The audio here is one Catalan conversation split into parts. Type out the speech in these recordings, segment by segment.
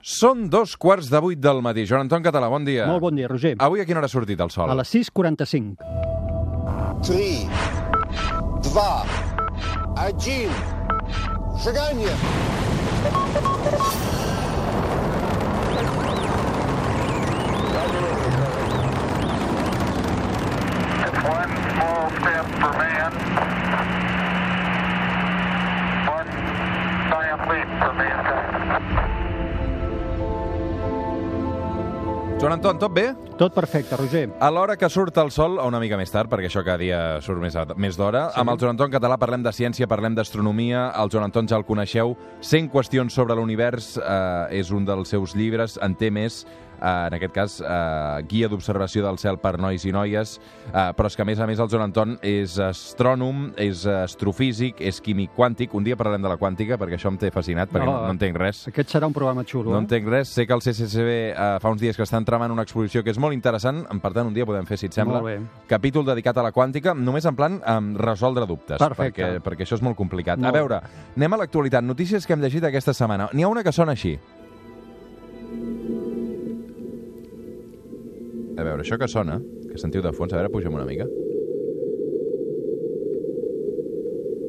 Són dos quarts de vuit del matí. Joan Anton Català, bon dia. Molt bon dia, Roger. Avui a quina hora ha sortit el sol? A les 6.45. 3, 2, 1, seganya! One small step for man, leap for. Joan Anton, tot bé? Tot perfecte, Roger. A l'hora que surt el sol, o una mica més tard, perquè això cada dia surt més, a- més d'hora, sí. amb el Joan Anton Català parlem de ciència, parlem d'astronomia, el Joan Anton ja el coneixeu, 100 qüestions sobre l'univers eh, és un dels seus llibres, en té més, en aquest cas, eh, guia d'observació del cel per nois i noies, eh, però és que a més a més el Joan Anton és astrònom, és astrofísic, és químic quàntic, un dia parlarem de la quàntica, perquè això em té fascinat, perquè no, No, no entenc res. Aquest serà un programa xulo. No eh? entenc res. Sé que el CCCB eh, fa uns dies que estan tramant una exposició que és molt interessant. Per tant, un dia podem fer, si et sembla, capítol dedicat a la quàntica, només en plan um, resoldre dubtes. Perfecte. Perquè, perquè això és molt complicat. Molt a veure, anem a l'actualitat. Notícies que hem llegit aquesta setmana. N'hi ha una que sona així. A veure, això que sona, que sentiu de fons, a veure, pugem una mica.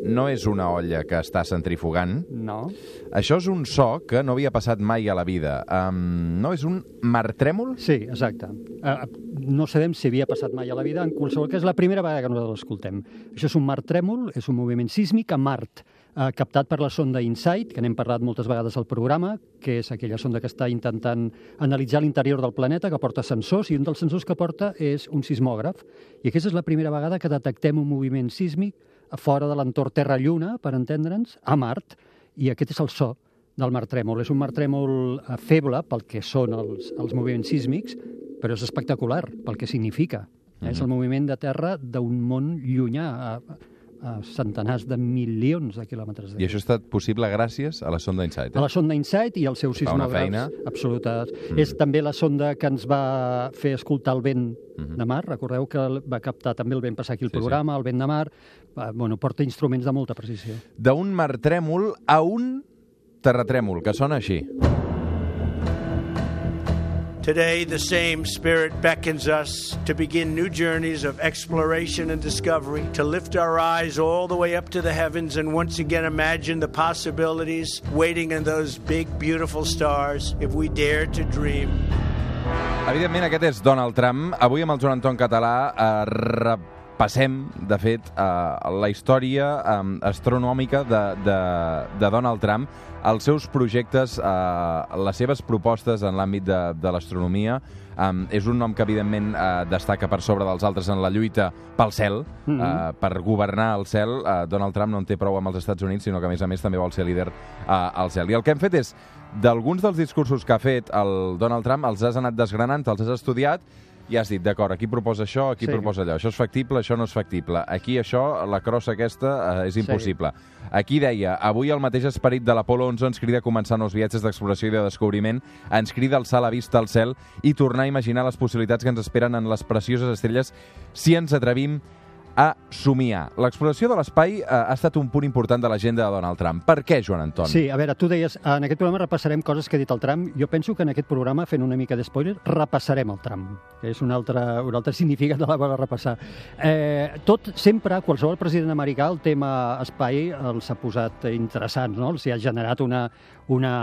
No és una olla que està centrifugant, No. això és un so que no havia passat mai a la vida. Um, no, és un martrèmol? Sí, exacte. Uh, no sabem si havia passat mai a la vida, en qualsevol cas, és la primera vegada que nosaltres l'escoltem. Això és un mar trèmol, és un moviment sísmic a Mart, uh, captat per la sonda InSight, que n'hem parlat moltes vegades al programa, que és aquella sonda que està intentant analitzar l'interior del planeta, que porta sensors, i un dels sensors que porta és un sismògraf. I aquesta és la primera vegada que detectem un moviment sísmic fora de l'entorn Terra-Lluna, per entendre'ns, a Mart, i aquest és el so del mar trèmol. És un mar trèmol eh, feble pel que són els, els moviments sísmics, però és espectacular pel que significa. Mm -hmm. És el moviment de terra d'un món llunyà, a, a centenars de milions de quilòmetres. I això ha estat possible gràcies a la sonda InSight. Eh? A la sonda InSight i els seus sismògrafs feina. absolutes. Mm. És també la sonda que ens va fer escoltar el vent Mhm. de mar. Recordeu que el- va captar també el vent passar aquí al Sí, sí. programa, el vent de mar. Va, bueno, porta instruments de molta precisió. D'un martrèmol a un terratrèmol, que sona així. Today, the same Spirit beckons us to begin new journeys of exploration and discovery, to lift our eyes all the way up to the heavens and once again imagine the possibilities waiting in those big, beautiful stars if we dare to dream. Evidentment, aquest és Donald Trump. Avui amb el Joan Anton Català eh, repassem, de fet, eh, la història eh, astronòmica de, de, de Donald Trump, els seus projectes, eh, les seves propostes en l'àmbit de, de l'astronomia. Um, és un nom que, evidentment, uh, destaca per sobre dels altres en la lluita pel cel, mm Mhm. uh, per governar el cel. Uh, Donald Trump no en té prou amb els Estats Units, sinó que, a més a més, també vol ser líder uh, al cel. I el que hem fet és, d'alguns dels discursos que ha fet el Donald Trump, els has anat desgranant, els has estudiat, i has dit, d'acord, aquí proposa això, aquí Sí. proposa allò. Això és factible, això no és factible. Aquí això, la crossa aquesta, uh, és impossible. Aquí deia, avui el mateix esperit de l'Apolo 11 ens crida a començar nous viatges d'exploració i de descobriment, ens crida a alçar la vista al cel i tornar a imaginar les possibilitats que ens esperen en les precioses estrelles si ens atrevim a somiar. L'exploració de l'espai eh, ha estat un punt important de l'agenda de Donald Trump. Per què, Joan Anton? Sí, a veure, tu deies, en aquest programa repassarem coses que ha dit el Trump. Jo penso que en aquest programa, fent una mica d'espoiler, repassarem el Trump. És un altre, un altre significat de la bona repassar. Eh, tot, sempre, qualsevol president americà, el tema espai els ha posat interessants, no? Els ha generat una, una,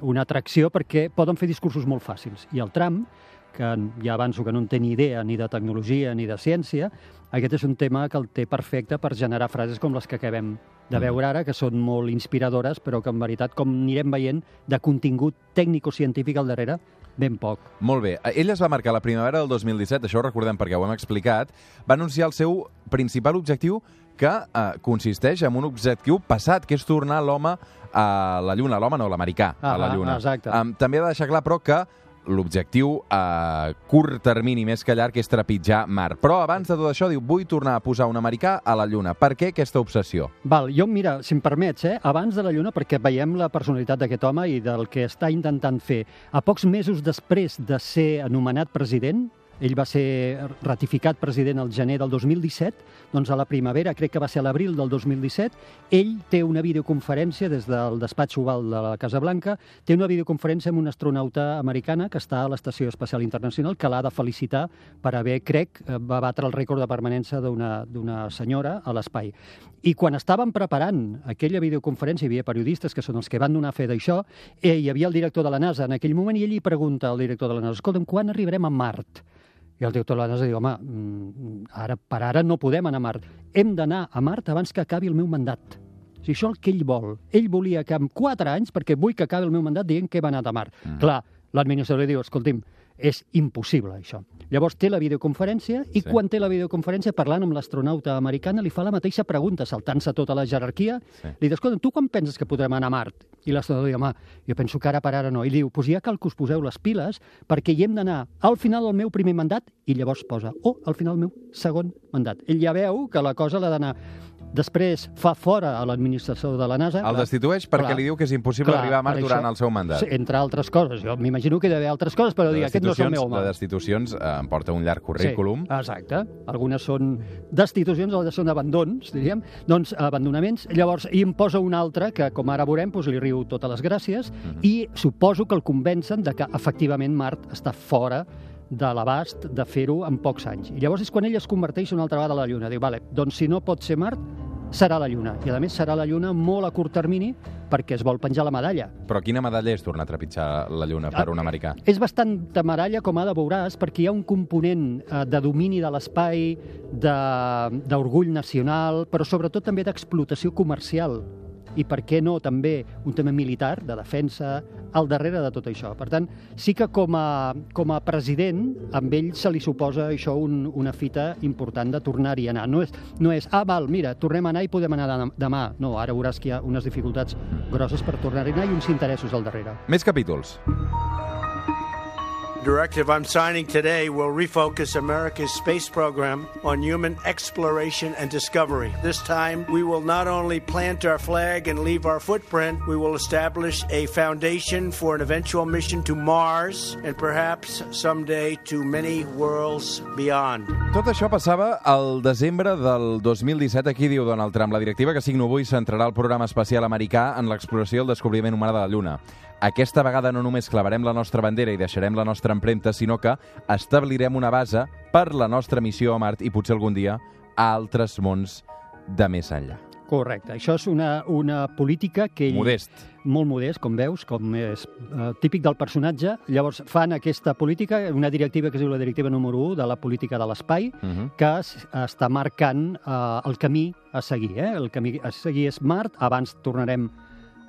una atracció perquè poden fer discursos molt fàcils. I el Trump, que ja avanço que no en té ni idea ni de tecnologia ni de ciència, aquest és un tema que el té perfecte per generar frases com les que acabem de veure ara, que són molt inspiradores, però que en veritat, com anirem veient, de contingut tècnico-científic al darrere, ben poc. Molt bé. Ell es va marcar la primavera del 2017, això ho recordem perquè ho hem explicat, va anunciar el seu principal objectiu que eh, consisteix en un objectiu passat, que és tornar l'home a la Lluna, l'home no, l'americà, a la Ah, Lluna. exacte. Um, també ha de deixar clar, però, que l'objectiu a curt termini més que llarg és trepitjar Mar. Però abans de tot això diu, vull tornar a posar un americà a la Lluna. Per què aquesta obsessió? Val, jo, mira, si em permets, eh, abans de la Lluna, perquè veiem la personalitat d'aquest home i del que està intentant fer. A pocs mesos després de ser anomenat president, ell va ser ratificat president el gener del 2017, doncs a la primavera, crec que va ser a l'abril del 2017, ell té una videoconferència des del despatx oval de la Casa Blanca, té una videoconferència amb una astronauta americana que està a l'Estació Espacial Internacional, que l'ha de felicitar per haver, crec, eh, va batre el rècord de permanència d'una senyora a l'espai. I quan estaven preparant aquella videoconferència, hi havia periodistes que són els que van donar fe d'això, eh, hi havia el director de la NASA en aquell moment i ell li pregunta al director de la NASA, escolta'm, quan arribarem a Mart? I el director de la NASA diu, home, mm, ara, per ara no podem anar a Mart. Hem d'anar a Mart abans que acabi el meu mandat. O sigui, això és el que ell vol. Ell volia que en quatre anys, perquè vull que acabi el meu mandat, dient que hem anat a Mart. Mm. Clar, l'administrador li diu, escolti'm, és impossible, això. Llavors té la videoconferència i Sí. quan té la videoconferència parlant amb l'astronauta americana li fa la mateixa pregunta, saltant-se tota la jerarquia. Sí. Li diu, escolta, tu quan penses que podrem anar a Mart? I l'astronauta diu, home, jo penso que ara per ara no. I diu, doncs ja cal que us poseu les piles perquè hi hem d'anar al final del meu primer mandat i llavors posa, o al final del meu segon mandat. Ell ja veu que la cosa l'ha d'anar... Després fa fora a l'administració de la NASA. El destitueix perquè Clar. li diu que és impossible arribar a Mart durant això- el seu mandat. Entre altres coses. Jo m'imagino que hi ha d'haver altres coses, però dir, aquest no és el meu de home. destitucions eh, em porta un llarg currículum. Sí, exacte. Algunes són destitucions, altres són abandons, diríem. Doncs abandonaments. Llavors, i em posa un altre que, com ara veurem, doncs, li riu totes les gràcies Mhm. i suposo que el convencen de que efectivament Mart està fora de l'abast de fer-ho en pocs anys. I llavors és quan ell es converteix una altra vegada a la Lluna. Diu, vale, doncs si no pot ser Mart, serà la Lluna. I a més serà la Lluna molt a curt termini perquè es vol penjar la medalla. Però quina medalla és tornar a trepitjar la Lluna per Ah, un americà? És bastant temerària, com ara veuràs, perquè hi ha un component eh, de domini de l'espai, de- d'orgull nacional, però sobretot també d'explotació comercial. I per què no també un tema militar, de defensa, al darrere de tot això. Per tant, sí que com a, com a president, amb ell se li suposa això un, una fita important de tornar-hi a anar. No és, no és, ah, val, mira, tornem a anar i podem anar dem- demà. No, ara veuràs que hi ha unes dificultats grosses per tornar-hi a anar i uns interessos al darrere. Més capítols. Directive I'm signing today will refocus America's space program on human exploration and discovery. This time, we will not only plant our flag and leave our footprint, we will establish a foundation for an eventual mission to Mars and perhaps someday to many worlds beyond. Tot això passava al desembre del 2017. Aquí diu Donald Trump, la directiva que signo avui centrarà el programa espacial americà en l'exploració i el descobriment humà de la Lluna. Aquesta vegada no només clavarem la nostra bandera i deixarem la nostra empremta, sinó que establirem una base per la nostra missió a Mart i potser algun dia a altres mons de més enllà. Correcte. Això és una, una política que ell... Modest. Molt modest, com veus, com és eh, típic del personatge. Llavors fan aquesta política, una directiva que es diu la directiva número 1 de la política de l'espai, Uh -huh. que es, està marcant eh, el camí a seguir. Eh? El camí a seguir és Mart, abans tornarem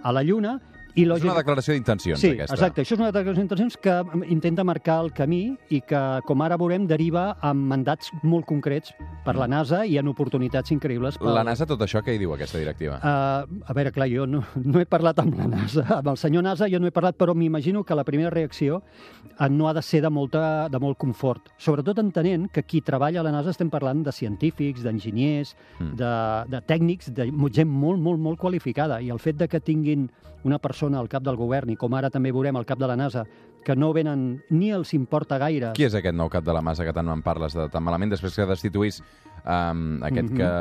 a la Lluna, i És lògic... una declaració d'intencions, Sí, aquesta. exacte. Això és una declaració d'intencions que intenta marcar el camí i que, com ara veurem, deriva en mandats molt concrets per la NASA i en oportunitats increïbles. Pel... La NASA, tot això, què hi diu, aquesta directiva? Uh, a veure, clar, jo no, no he parlat amb la NASA, amb el senyor NASA jo no he parlat, però m'imagino que la primera reacció uh, no ha de ser de, molta, de molt confort. Sobretot entenent que qui treballa a la NASA estem parlant de científics, d'enginyers, Mm. de, de tècnics, de gent molt, molt, molt qualificada. I el fet de que tinguin una persona al cap del govern, i com ara també veurem al cap de la NASA, que no venen ni els importa gaire... Qui és aquest nou cap de la massa que tant en parles de tan malament després que destituís um, aquest Mhm. que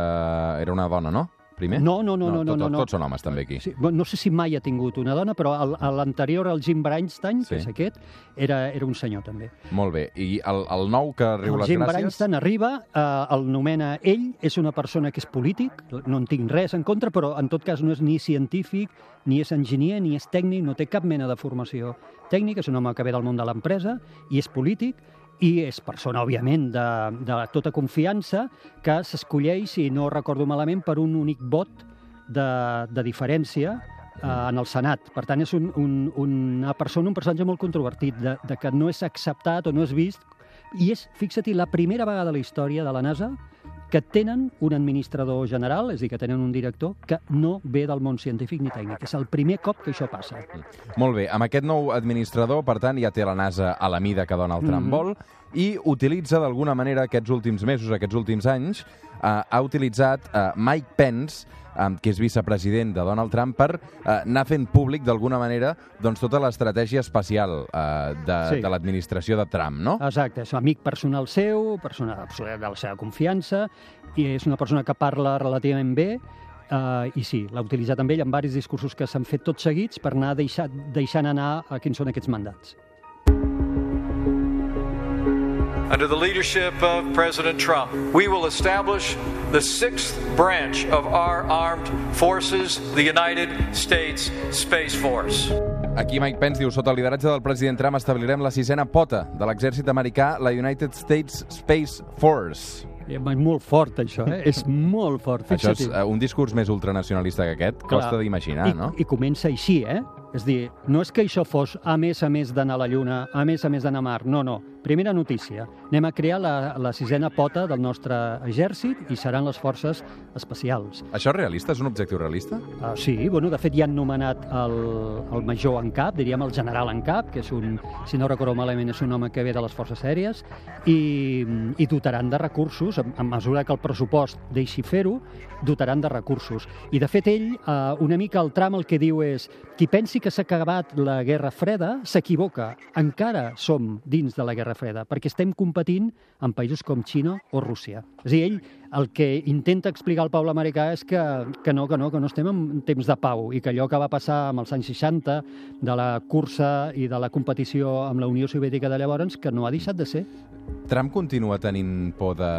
era una dona, no? Primer? No, no, no, no, no, tot, no, no. Tots són homes, també, aquí. Sí, no sé si mai ha tingut una dona, però el- a l'anterior, el Jim Breinstein, Sí. que és aquest, era, era un senyor també. Molt bé. I el, el nou que riu El les Jim gràcies... Breinstein arriba, eh, el nomena ell, és una persona que és polític, no en tinc res en contra, però en tot cas no és ni científic, ni és enginyer, ni és tècnic, no té cap mena de formació tècnica, és un home que ve del món de l'empresa i és polític, i és persona, òbviament, de, de tota confiança, que s'escolleix, si no recordo malament, per un únic vot de, de diferència eh, en el Senat. Per tant, és un, un, una persona, un personatge molt controvertit, de, de que no és acceptat o no és vist, i és, fixa-t'hi, la primera vegada a la història de la NASA que tenen un administrador general, és a dir, que tenen un director, que no ve del món científic ni tècnic. És el primer cop que això passa. Molt bé. Amb aquest nou administrador, per tant, ja té la NASA a la mida que Donald Trump Mhm. vol i utilitza d'alguna manera aquests últims mesos, aquests últims anys, eh, ha utilitzat eh, Mike Pence um, que és vicepresident de Donald Trump, per uh, anar fent públic d'alguna manera doncs, tota l'estratègia espacial uh, de, Sí. de l'administració de Trump, no? Exacte, és amic personal seu, persona de la seva confiança, i és una persona que parla relativament bé, eh, i sí, l'ha utilitzat amb ell en diversos discursos que s'han fet tots seguits per anar deixar, deixant anar a quins són aquests mandats. Under the leadership of President Trump, we will establish the sixth branch of our armed forces, the United States Space Force. Aquí Mike Pence diu, sota el lideratge del president Trump establirem la sisena pota de l'exèrcit americà, la United States Space Force. Eh, És molt fort, això, eh? és molt fort. Això és uh, un discurs més ultranacionalista que aquest, Clar. costa d'imaginar, I, no? I comença així, eh? És dir, no és que això fos a més a més d'anar a la Lluna, a més a més d'anar a Mar, no, no. Primera notícia, anem a crear la, la sisena pota del nostre exèrcit i seran les forces especials. Això és realista? És un objectiu realista? Uh, sí, bueno, de fet ja han nomenat el, el major en cap, diríem el general en cap, que és un, si no recordo malament, és un home que ve de les forces aèries, i, i dotaran de recursos, a, a mesura que el pressupost deixi fer-ho, dotaran de recursos. I de fet ell, uh, una mica el tram el que diu és qui pensi que s'ha acabat la Guerra Freda s'equivoca. Encara som dins de la Guerra Freda, perquè estem competint amb països com Xina o Rússia. És a dir, ell el que intenta explicar al poble americà és que, que no, que no, que no estem en temps de pau i que allò que va passar amb els anys 60 de la cursa i de la competició amb la Unió Soviètica de llavors, que no ha deixat de ser. Trump continua tenint por de,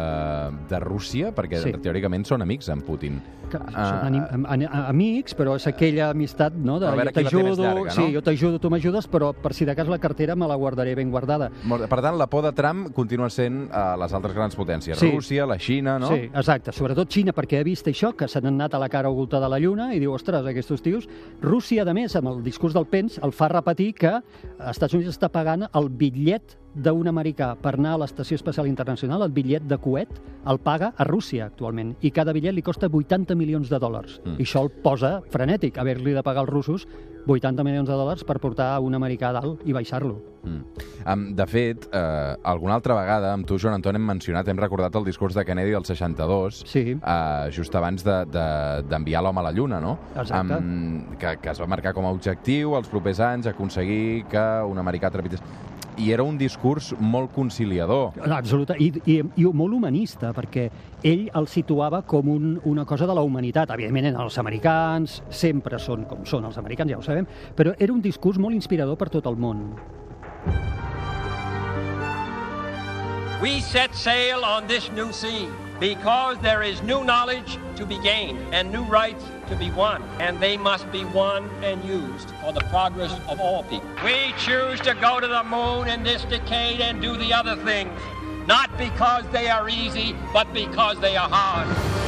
de Rússia? Perquè Sí. teòricament són amics amb Putin. Que Ah, són anim- am- amics, però és aquella amistat, no? De, jo t'ajudo, no? sí, jo t'ajudo, tu m'ajudes, però per si de cas la cartera me la guardaré ben guardada. Per tant, la por de Trump continua sent uh, les altres grans potències. Sí. Rússia, la Xina, no? Sí, exacte. Sobretot Xina, perquè ha vist això, que s'han anat a la cara oculta de la Lluna i diu, ostres, aquests tios... Rússia, a més, amb el discurs del Pence, el fa repetir que els Estats Units està pagant el bitllet d'un americà per anar a l'Estació Espacial Internacional, el bitllet de coet, el paga a Rússia actualment. I cada bitllet li costa 80 milions de dòlars. Mm. I això el posa frenètic, haver-li de pagar als russos 80 milions de dòlars per portar un americà a dalt i baixar-lo. Mm. Um, de fet, eh, alguna altra vegada, amb tu, Joan Anton, hem mencionat, hem recordat el discurs de Kennedy del 62, Sí. eh, just abans d'enviar de, d'enviar l'home a la Lluna, no? Exacte. Que, que es va marcar com a objectiu els propers anys aconseguir que un americà trepités... I era un discurs molt conciliador. Absoluta, i, i, i molt humanista, perquè ell el situava com un, una cosa de la humanitat. Evidentment, els americans, sempre són com són els americans, ja ho sabem, però era un discurs molt inspirador per tot el món. We set sail on this new sea because there is new knowledge to be gained and new rights to be won, and they must be won and used for the progress of all people. We choose to go to the moon in this decade and do the other things, not because they are easy, but because they are hard.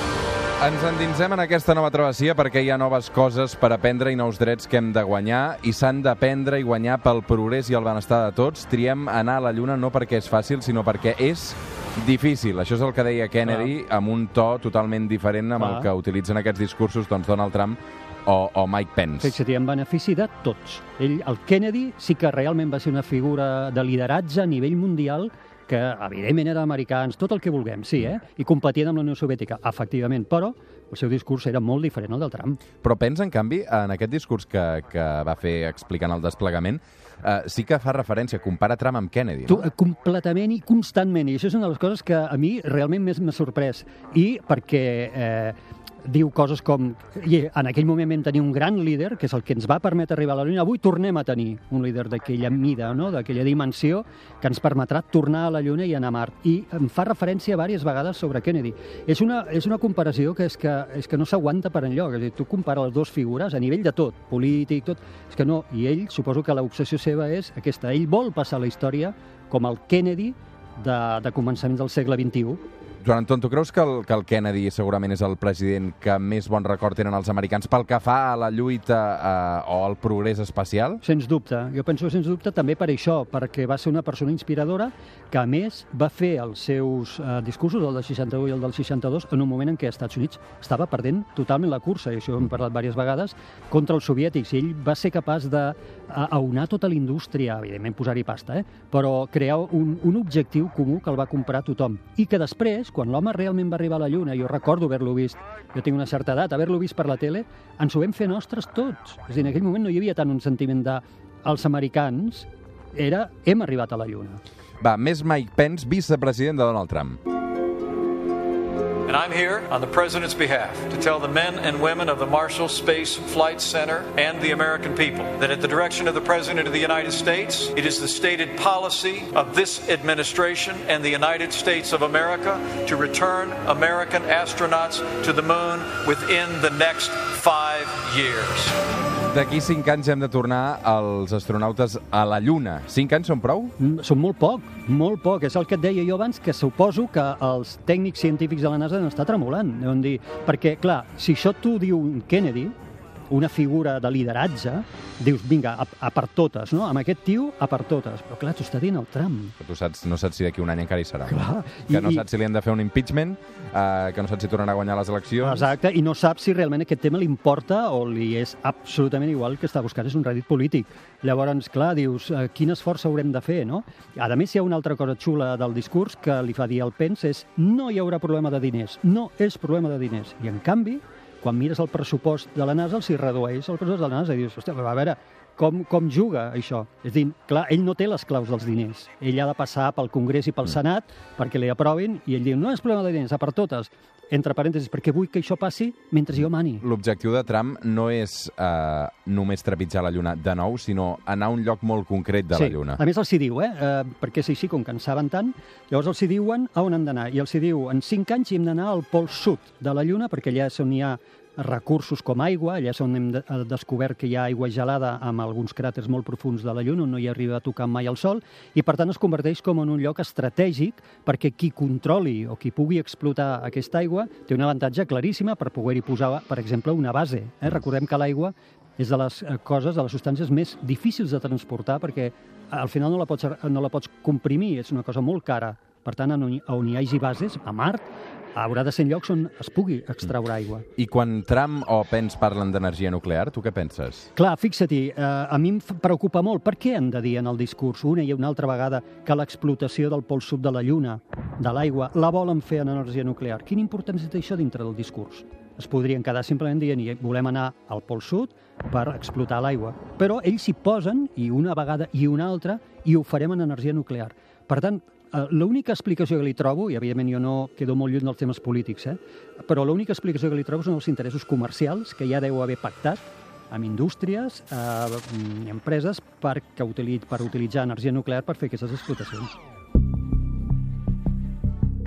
Ens endinsem en aquesta nova travessia perquè hi ha noves coses per aprendre i nous drets que hem de guanyar i s'han d'aprendre i guanyar pel progrés i el benestar de tots. Triem anar a la Lluna no perquè és fàcil, sinó perquè és difícil. Això és el que deia Kennedy amb un to totalment diferent amb el Clar. que utilitzen aquests discursos doncs, Donald Trump o, o Mike Pence. Fixa't, en benefici de tots. Ell, el Kennedy sí que realment va ser una figura de lideratge a nivell mundial que, evidentment, eren americans, tot el que vulguem, sí, eh? I competien amb la Unió Soviètica, efectivament, però el seu discurs era molt diferent al del Trump. Però Pence, en canvi, en aquest discurs que, que va fer explicant el desplegament, eh, sí que fa referència, compara Trump amb Kennedy. Tu, No? eh, completament i constantment, i això és una de les coses que a mi realment més m'ha sorprès. I perquè eh, diu coses com... I en aquell moment vam tenir un gran líder, que és el que ens va permetre arribar a la Lluna. Avui tornem a tenir un líder d'aquella mida, no? d'aquella dimensió, que ens permetrà tornar a la Lluna i anar a Mart. I em fa referència diverses vegades sobre Kennedy. És una, és una comparació que és que, és que no s'aguanta per enlloc. És a dir, tu compares les dues figures a nivell de tot, polític, tot... És que no, i ell, suposo que l'obsessió seva és aquesta. Ell vol passar la història com el Kennedy de, de començaments del segle XXI. Joan Anton, tu creus que el, que el Kennedy segurament és el president que més bon record tenen els americans pel que fa a la lluita eh, o al progrés espacial? Sens dubte. Jo penso sens dubte també per això, perquè va ser una persona inspiradora que, a més, va fer els seus eh, discursos, el del 61 i el del 62, en un moment en què els Estats Units estava perdent totalment la cursa, i això hem parlat diverses vegades, contra els soviètics. I ell va ser capaç de a- aunar tota la indústria, evidentment posar-hi pasta, eh? però crear un, un objectiu comú que el va comprar tothom. I que després, quan l'home realment va arribar a la Lluna, jo recordo haver-lo vist, jo tinc una certa edat, haver-lo vist per la tele, ens ho vam fer nostres tots. És a dir, en aquell moment no hi havia tant un sentiment de els americans, era hem arribat a la Lluna. Va, més Mike Pence, vicepresident de Donald Trump. And I'm here on the President's behalf to tell the men and women of the Marshall Space Flight Center and the American people that at the direction of the President of the United States, it is the stated policy of this administration and the United States of America to return American astronauts to the moon within the next five years. D'aquí cinc anys hem de tornar els astronautes a la Lluna. Cinc anys són prou? Mm, Són molt poc, molt poc. És el que et deia jo abans, que suposo que els tècnics científics de la NASA han estat tremolant. Deuen dir, perquè, clar, si això t'ho diu un Kennedy, una figura de lideratge, dius, vinga, a, a per totes, no? Amb aquest tio, a per totes. Però, clar, t'ho està dient el Trump. Que tu saps, no saps si d'aquí un any encara hi serà. Clar, Que i- no saps si li han de fer un impeachment, eh, que no saps si tornarà a guanyar les eleccions. Exacte, i no sap si realment aquest tema li importa o li és absolutament igual que està buscant és un rèdit polític. Llavors, clar, dius, eh, quin esforç haurem de fer, no? A més, hi ha una altra cosa xula del discurs que li fa dir al Pence és no hi haurà problema de diners, no és problema de diners. I, en canvi, quan mires el pressupost de la NASA, els hi redueix el pressupost de la NASA i dius, hòstia, a veure, com, com juga això? És dir, clar, ell no té les claus dels diners. Ell ha de passar pel Congrés i pel Senat perquè li aprovin i ell diu, no és problema de diners, a per totes. Entre parèntesis, perquè vull que això passi mentre jo mani. L'objectiu de Trump no és eh, només trepitjar la Lluna de nou, sinó anar a un lloc molt concret de la Lluna. A més els hi diu, eh? eh perquè és així, com que en saben tant, llavors els hi diuen a on han d'anar. I els hi diu, en cinc anys hi hem d'anar al pol sud de la Lluna, perquè allà és on hi ha recursos com aigua, allà és on hem eh, descobert que hi ha aigua gelada amb alguns cràters molt profuns de la Lluna, on no hi arriba a tocar mai el Sol, i per tant es converteix com en un lloc estratègic perquè qui controli o qui pugui explotar aquesta aigua té un avantatge claríssima per poder-hi posar, per exemple, una base. Eh? Recordem que l'aigua és de les eh, coses, de les substàncies més difícils de transportar perquè al final no la pots, no la pots comprimir, és una cosa molt cara. Per tant, on hi hagi bases, a Mart, haurà de ser llocs on es pugui extraure aigua. I quan Trump o Pence parlen d'energia nuclear, tu què penses? Clar, fixa-t'hi, eh, a mi em preocupa molt. Per què han de dir en el discurs una i una altra vegada que l'explotació del pol sud de la Lluna, de l'aigua, la volen fer en energia nuclear? Quina importància té això dintre del discurs? Es podrien quedar simplement dient "I volem anar al pol sud per explotar l'aigua. Però ells s'hi posen, i una vegada i una altra, i ho farem en energia nuclear. Per tant, l'única explicació que li trobo, i evidentment jo no quedo molt lluny dels temes polítics, eh? però l'única explicació que li trobo són els interessos comercials que ja deu haver pactat amb indústries eh, empreses per, que utili per utilitzar energia nuclear per fer aquestes explotacions.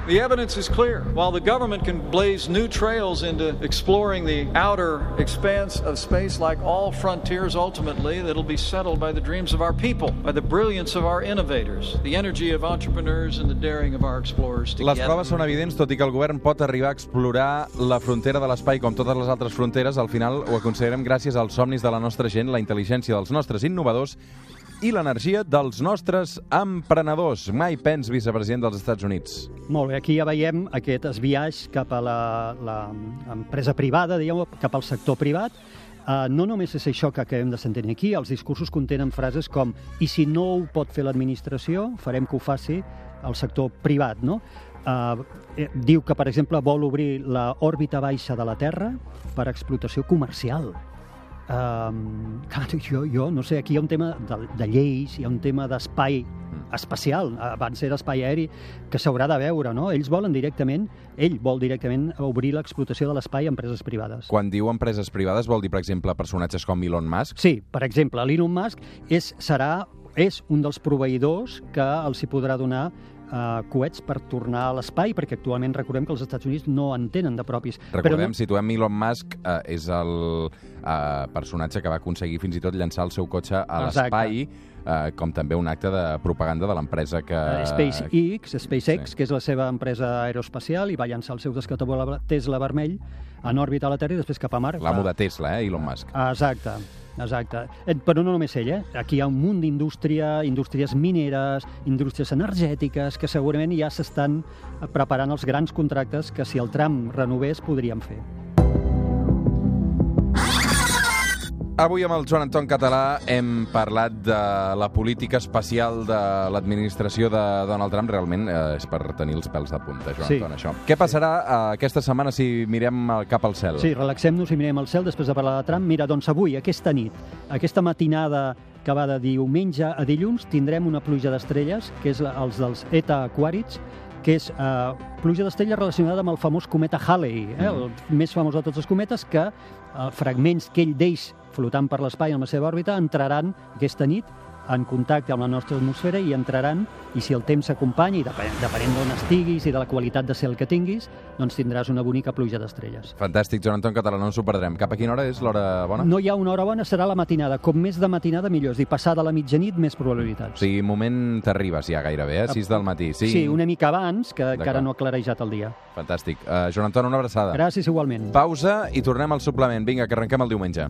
The evidence is clear. While the government can blaze new trails into exploring the outer expanse of space, like all frontiers, ultimately, that'll be settled by the dreams of our people, by the brilliance of our innovators, the energy of entrepreneurs, and the daring of our explorers Les together. proves són evidents, tot i que el govern pot arribar a explorar la frontera de l'espai com totes les altres fronteres, al final ho aconseguirem gràcies als somnis de la nostra gent, la intel·ligència dels nostres innovadors i l'energia dels nostres emprenedors. Mike Pence, vicepresident dels Estats Units. Molt bé, aquí ja veiem aquest esbiaix cap a l'empresa privada, diguem cap al sector privat. Uh, no només és això que acabem de sentir aquí, els discursos contenen frases com i si no ho pot fer l'administració, farem que ho faci el sector privat, no? Uh, eh, diu que, per exemple, vol obrir l'òrbita baixa de la Terra per explotació comercial. Um, clar, jo, jo no sé, aquí hi ha un tema de, de lleis, hi ha un tema d'espai espacial, abans era espai aeri, que s'haurà de veure, no? Ells volen directament, ell vol directament obrir l'explotació de l'espai a empreses privades. Quan diu empreses privades vol dir, per exemple, personatges com Elon Musk? Sí, per exemple, l'Elon Musk és, serà, és un dels proveïdors que els hi podrà donar eh, coets per tornar a l'espai, perquè actualment recordem que els Estats Units no en tenen de propis. Recordem, no, situem Elon Musk, eh, és el eh, personatge que va aconseguir fins i tot llançar el seu cotxe a l'espai, eh, com també un acte de propaganda de l'empresa que... eh, SpaceX, SpaceX Sí. que és la seva empresa aeroespacial, i va llançar el seu descatapulable Tesla vermell en òrbita a la Terra i després cap a Mart. L'amo de Tesla, eh, Elon Musk. Exacte, exacte. Però no només ell, eh? Aquí hi ha un munt d'indústria, indústries mineres, indústries energètiques, que segurament ja s'estan preparant els grans contractes que si el tram renovés podríem fer. Avui amb el Joan Anton Català hem parlat de la política espacial de l'administració de Donald Trump. Realment eh, és per tenir els pèls de punta, Joan Sí. Anton, això. Què passarà eh, aquesta setmana si mirem el cap al cel? Sí, relaxem-nos i mirem el cel després de parlar de Trump. Mira, doncs avui, aquesta nit, aquesta matinada que va de diumenge a dilluns, tindrem una pluja d'estrelles, que és la, els dels ETA Aquarids, que és eh, pluja d'estrelles relacionada amb el famós cometa Halley, eh, el més famós de tots els cometes, que eh, fragments que ell deix flotant per l'espai en la seva òrbita entraran aquesta nit en contacte amb la nostra atmosfera i entraran, i si el temps s'acompanya, i depenent, depenent d'on estiguis i de la qualitat de cel que tinguis, doncs tindràs una bonica pluja d'estrelles. Fantàstic, Joan Anton Català, no ens ho perdrem. Cap a quina hora és l'hora bona? No hi ha una hora bona, serà la matinada. Com més de matinada, millor. És a dir, passada la mitjanit, més O probabilitats. sigui, moment t'arribes ja gairebé, eh? 6 del matí. Sí, sí, una mica abans, que encara no ha clarejat el dia. Fantàstic. Uh, Joan Anton, una abraçada. Gràcies igualment. Pausa i tornem al suplement. Vinga, que arrenquem el diumenge.